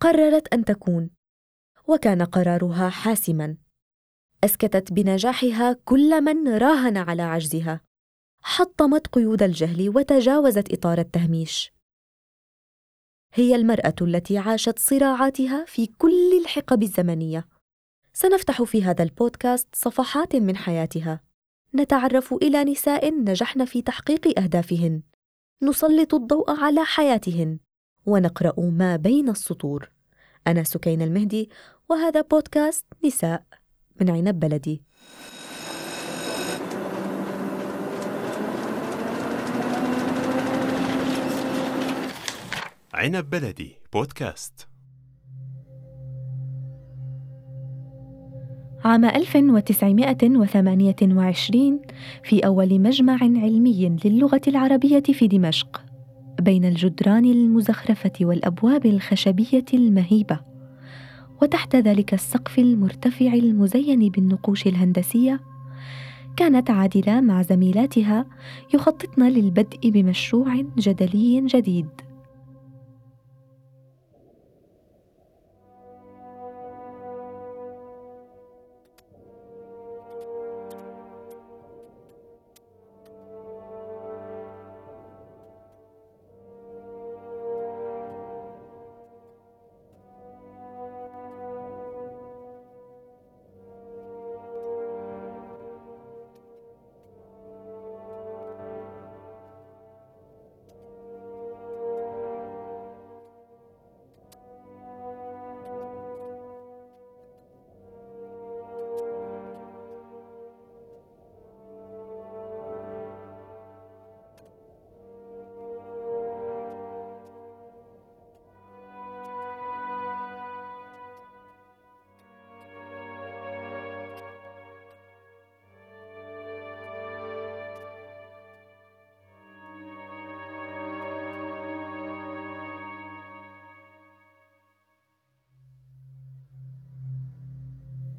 قررت أن تكون وكان قرارها حاسما. أسكتت بنجاحها كل من راهن على عجزها. حطمت قيود الجهل وتجاوزت إطار التهميش. هي المرأة التي عاشت صراعاتها في كل الحقب الزمنية. سنفتح في هذا البودكاست صفحات من حياتها. نتعرف إلى نساء نجحن في تحقيق أهدافهن. نسلط الضوء على حياتهن. ونقرأ ما بين السطور. أنا سكين المهدي وهذا بودكاست نساء من عنب بلدي. عنب بلدي بودكاست. عام 1928 في أول مجمع علمي للغة العربية في دمشق. بين الجدران المزخرفة والأبواب الخشبية المهيبة. وتحت ذلك السقف المرتفع المزين بالنقوش الهندسية كانت عادلة مع زميلاتها يخططن للبدء بمشروع جدلي جديد.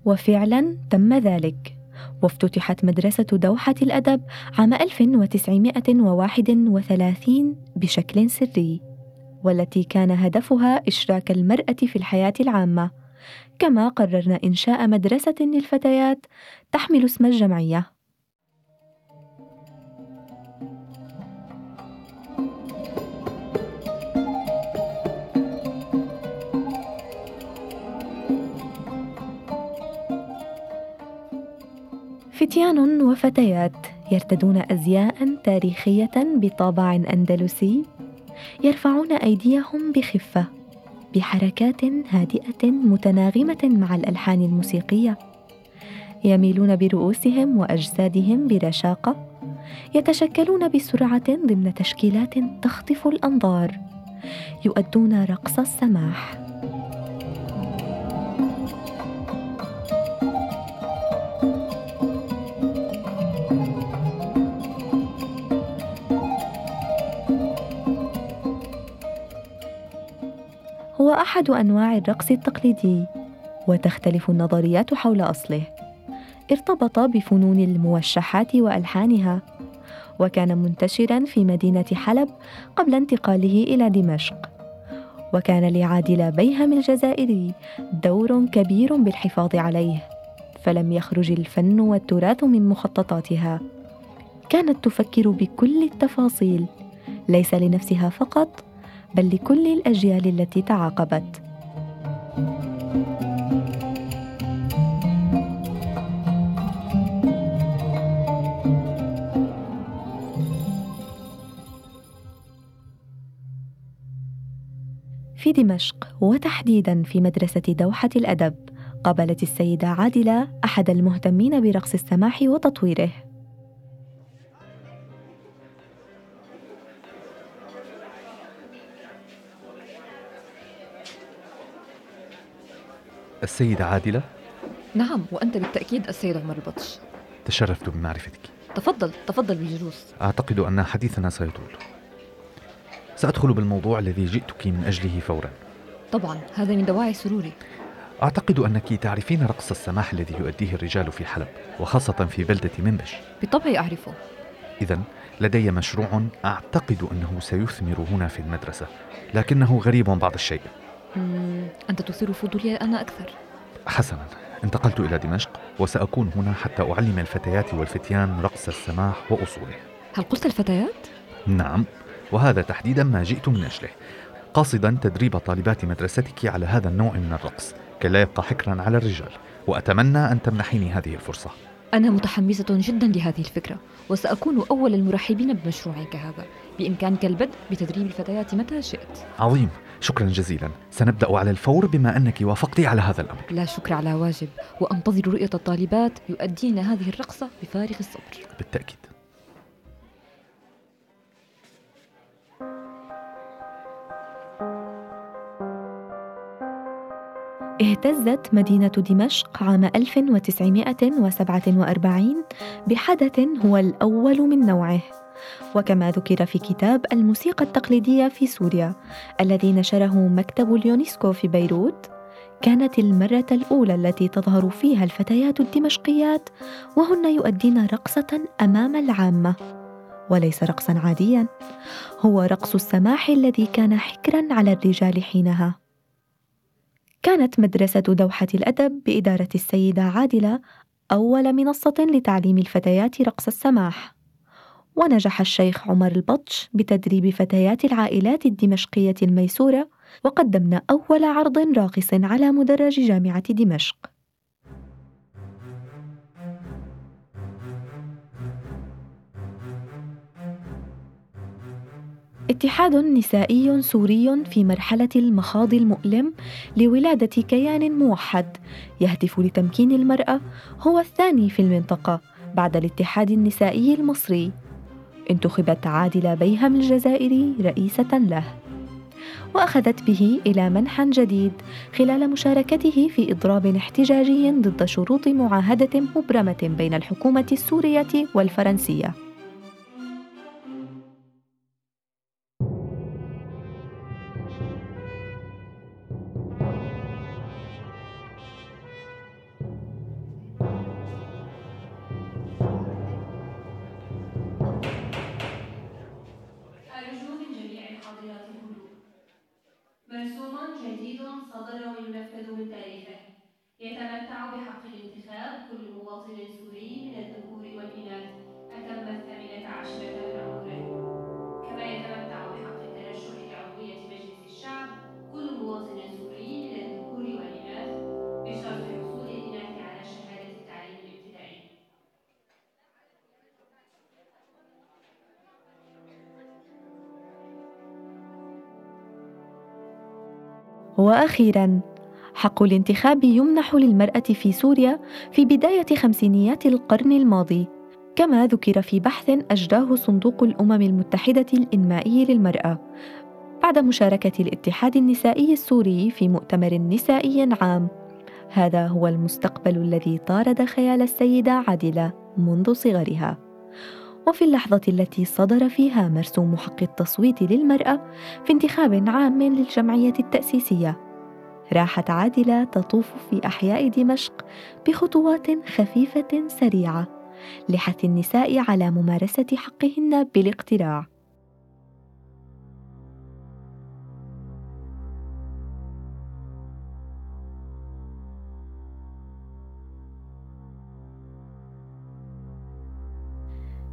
وفعلا تم ذلك. وافتتحت مدرسة دوحة الأدب عام 1931 بشكل سري والتي كان هدفها إشراك المرأة في الحياة العامة. كما قررنا إنشاء مدرسة للفتيات تحمل اسم الجمعية. فتيان وفتيات يرتدون أزياء تاريخية بطابع أندلسي يرفعون أيديهم بخفة بحركات هادئة متناغمة مع الألحان الموسيقية. يميلون برؤوسهم وأجسادهم برشاقة يتشكلون بسرعة ضمن تشكيلات تخطف الأنظار يؤدون رقص السماح. هو أحد أنواع الرقص التقليدي وتختلف النظريات حول أصله. ارتبط بفنون الموشحات وألحانها وكان منتشرا في مدينة حلب قبل انتقاله إلى دمشق. وكان لعادل بيهم الجزائري دور كبير بالحفاظ عليه فلم يخرج الفن والتراث من مخططاتها. كانت تفكر بكل التفاصيل ليس لنفسها فقط بل لكل الأجيال التي تعاقبت. في دمشق وتحديدا في مدرسة دوحة الأدب قابلت السيدة عادلة أحد المهتمين برقص السماح وتطويره. السيدة عادلة؟ نعم وأنت بالتأكيد السيد عمر البطش. تشرفت بمعرفتك. تفضل تفضل بالجلوس أعتقد أن حديثنا سيطول. سأدخل بالموضوع الذي جئتك من أجله فورا. طبعا هذا من دواعي سروري. أعتقد أنك تعرفين رقص السماح الذي يؤديه الرجال في حلب وخاصة في بلدة منبش. بالطبع أعرفه. إذا لدي مشروع أعتقد أنه سيثمر هنا في المدرسة لكنه غريب بعض الشيء. أنت تثير فضولي أنا أكثر. حسنا انتقلت إلى دمشق وسأكون هنا حتى أعلم الفتيات والفتيان رقص السماح وأصوله. هل قلت الفتيات؟ نعم وهذا تحديدا ما جئت من أجله. قاصدا تدريب طالبات مدرستك على هذا النوع من الرقص كي لا يبقى حكرا على الرجال وأتمنى أن تمنحيني هذه الفرصة. أنا متحمسة جدا لهذه الفكرة وسأكون أول المرحبين بمشروعك هذا بإمكانك البدء بتدريب الفتيات متى شئت. عظيم. شكرا جزيلا. سنبدأ على الفور بما أنك وافقت على هذا الأمر. لا شكر على واجب. وأنتظر رؤية الطالبات يؤدين هذه الرقصة بفارغ الصبر. بالتأكيد. اهتزت مدينة دمشق عام 1947 بحدث هو الأول من نوعه. وكما ذكر في كتاب الموسيقى التقليدية في سوريا الذي نشره مكتب اليونسكو في بيروت كانت المرة الأولى التي تظهر فيها الفتيات الدمشقيات وهن يؤدين رقصة أمام العامة. وليس رقصا عاديا هو رقص السماح الذي كان حكرا على الرجال حينها. كانت مدرسة دوحة الأدب بإدارة السيدة عادلة أول منصة لتعليم الفتيات رقص السماح. ونجح الشيخ عمر البطش بتدريب فتيات العائلات الدمشقية الميسورة وقدمنا أول عرض راقص على مدرج جامعة دمشق. اتحاد نسائي سوري في مرحلة المخاض المؤلم لولادة كيان موحد يهدف لتمكين المرأة هو الثاني في المنطقة بعد الاتحاد النسائي المصري. انتخبت عادلة بيهم الجزائري رئيسة له. وأخذت به إلى منحى جديد خلال مشاركته في إضراب احتجاجي ضد شروط معاهدة مبرمة بين الحكومة السورية والفرنسية. جديد صدر وينفذ من تاريخه يتمتع بحق الانتخاب كل مواطن سوري من الذكور والإناث. أتم الثامنة عشرة وأخيرا حق الانتخاب يمنح للمرأة في سوريا في بداية خمسينيات القرن الماضي كما ذكر في بحث أجراه صندوق الأمم المتحدة الإنمائي للمرأة بعد مشاركة الاتحاد النسائي السوري في مؤتمر نسائي عام. هذا هو المستقبل الذي طارد خيال السيدة عادلة منذ صغرها. وفي اللحظة التي صدر فيها مرسوم حق التصويت للمرأة في انتخاب عام للجمعية التأسيسية راحت عادلة تطوف في أحياء دمشق بخطوات خفيفة سريعة لحث النساء على ممارسة حقهن بالاقتراع.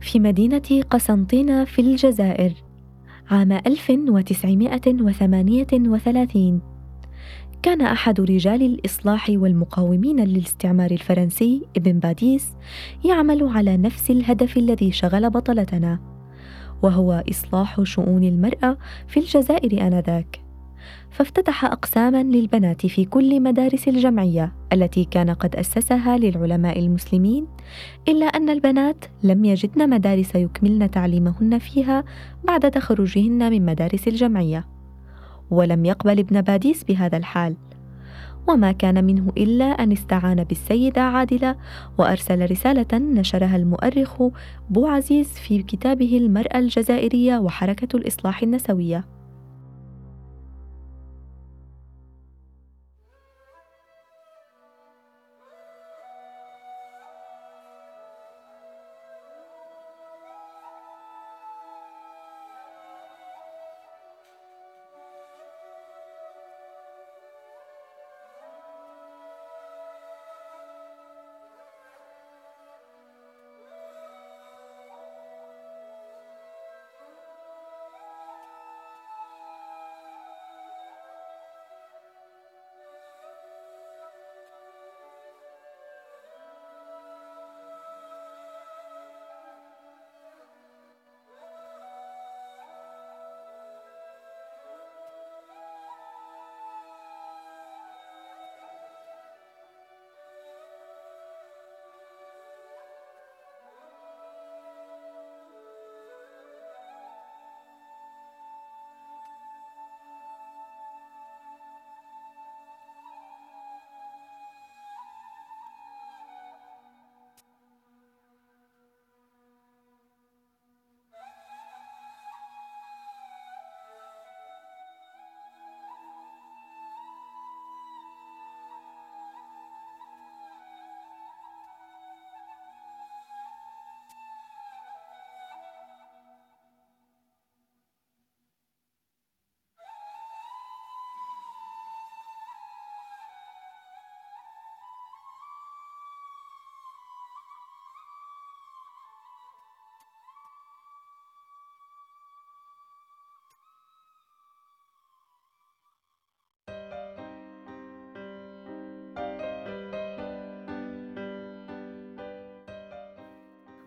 في مدينة قسنطينة في الجزائر عام 1938 كان أحد رجال الإصلاح والمقاومين للاستعمار الفرنسي ابن باديس يعمل على نفس الهدف الذي شغل بطلتنا وهو إصلاح شؤون المرأة في الجزائر آنذاك. فافتتح أقساما للبنات في كل مدارس الجمعية التي كان قد أسسها للعلماء المسلمين إلا أن البنات لم يجدن مدارس يكملن تعليمهن فيها بعد تخرجهن من مدارس الجمعية ولم يقبل ابن باديس بهذا الحال. وما كان منه إلا أن استعان بالسيدة عادلة وأرسل رسالة نشرها المؤرخ بو عزيز في كتابه المرأة الجزائرية وحركة الإصلاح النسوية.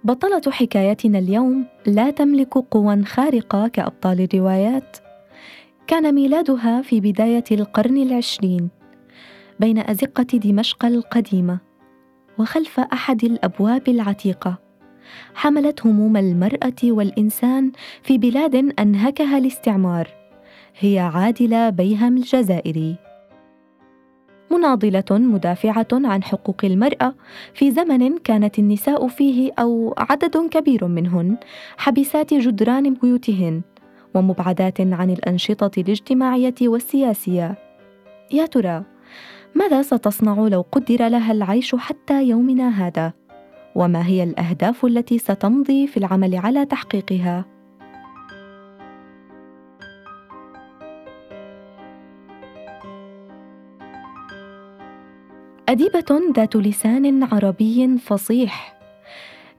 بطلة حكايتنا اليوم لا تملك قوى خارقة كأبطال الروايات. كان ميلادها في بداية القرن العشرين بين أزقة دمشق القديمة وخلف أحد الأبواب العتيقة. حملت هموم المرأة والإنسان في بلاد أنهكها الاستعمار هي عادلة بيهم الجزائري. مناضلة مدافعة عن حقوق المرأة في زمن كانت النساء فيه أو عدد كبير منهن حبسات جدران بيوتهن ومبعدات عن الأنشطة الاجتماعية والسياسية. يا ترى ماذا ستصنع لو قدر لها العيش حتى يومنا هذا؟ وما هي الأهداف التي ستمضي في العمل على تحقيقها؟ أديبة ذات لسان عربي فصيح.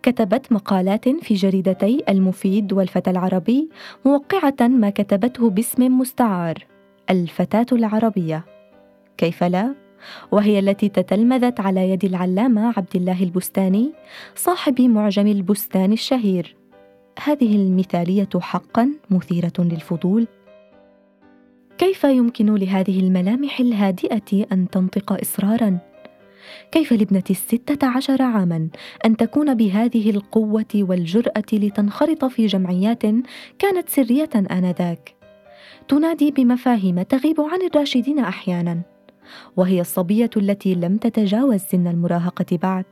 كتبت مقالات في جريدتي المفيد والفتى العربي موقعة ما كتبته باسم مستعار الفتاة العربية. كيف لا؟ وهي التي تتلمذت على يد العلامة عبد الله البستاني صاحب معجم البستان الشهير. هذه المثالية حقا مثيرة للفضول. كيف يمكن لهذه الملامح الهادئة أن تنطق إصرارا؟ كيف لابنة الستة عشر عاما أن تكون بهذه القوة والجرأة لتنخرط في جمعيات كانت سرية آنذاك. تنادي بمفاهيم تغيب عن الراشدين أحيانا وهي الصبية التي لم تتجاوز سن المراهقة بعد.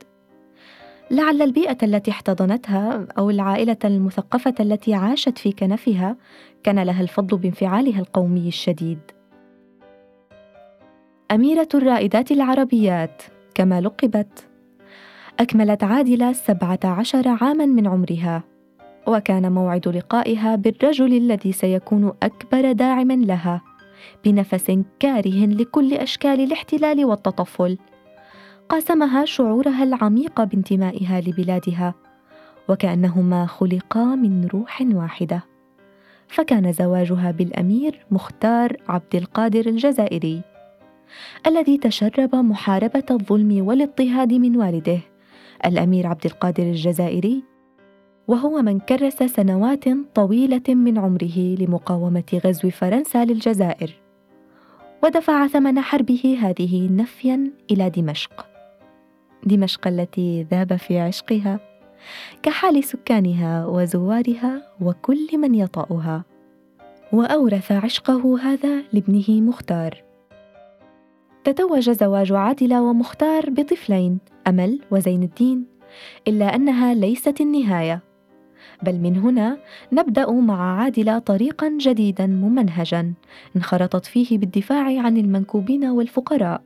لعل البيئة التي احتضنتها أو العائلة المثقفة التي عاشت في كنفها كان لها الفضل بانفعالها القومي الشديد. أميرة الرائدات العربيات. كما لقبت. أكملت عادلة سبعة عشر عاما من عمرها وكان موعد لقائها بالرجل الذي سيكون أكبر داعم لها بنفس كاره لكل أشكال الاحتلال والتطفل. قاسمها شعورها العميق بانتمائها لبلادها وكأنهما خلقا من روح واحدة. فكان زواجها بالأمير مختار عبد القادر الجزائري. الذي تشرب محاربة الظلم والاضطهاد من والده الأمير عبد القادر الجزائري وهو من كرس سنوات طويلة من عمره لمقاومة غزو فرنسا للجزائر. ودفع ثمن حربه هذه نفيا إلى دمشق. دمشق التي ذاب في عشقها كحال سكانها وزوارها وكل من يطأها. وأورث عشقه هذا لابنه مختار. تتوج زواج عادلة ومختار بطفلين أمل وزين الدين إلا أنها ليست النهاية. بل من هنا نبدأ مع عادلة طريقا جديدا ممنهجا انخرطت فيه بالدفاع عن المنكوبين والفقراء.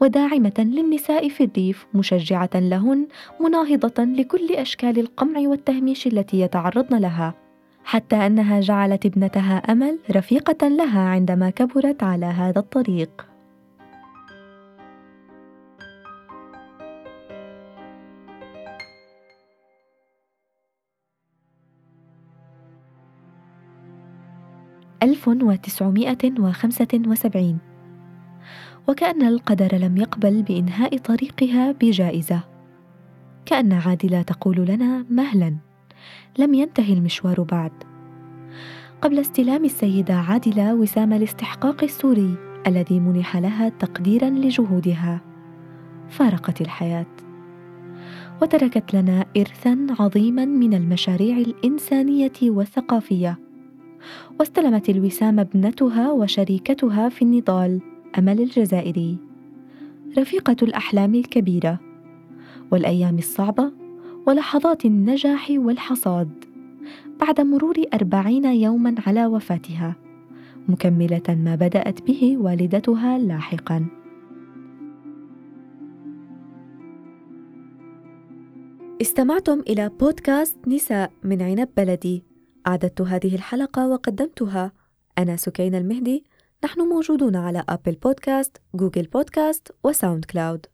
وداعمة للنساء في الريف مشجعة لهن مناهضة لكل أشكال القمع والتهميش التي يتعرضن لها. حتى أنها جعلت ابنتها أمل رفيقة لها عندما كبرت على هذا الطريق. 1975 وكأن القدر لم يقبل بإنهاء طريقها بجائزة. كأن عادلة تقول لنا مهلا. لم ينتهي المشوار بعد. قبل استلام السيدة عادلة وسام الاستحقاق السوري الذي منح لها تقديرا لجهودها. فارقت الحياة. وتركت لنا ارثا عظيما من المشاريع الإنسانية والثقافية. واستلمت الوسام ابنتها وشريكتها في النضال أمل الجزائري. رفيقة الأحلام الكبيرة. والأيام الصعبة ولحظات النجاح والحصاد. بعد مرور أربعين يوما على وفاتها. مكملة ما بدأت به والدتها لاحقا. استمعتم إلى بودكاست نساء من عنب بلدي. أعددت هذه الحلقة وقدمتها. أنا سكينة المهدي. نحن موجودون على Apple Podcasts، Google Podcasts و SoundCloud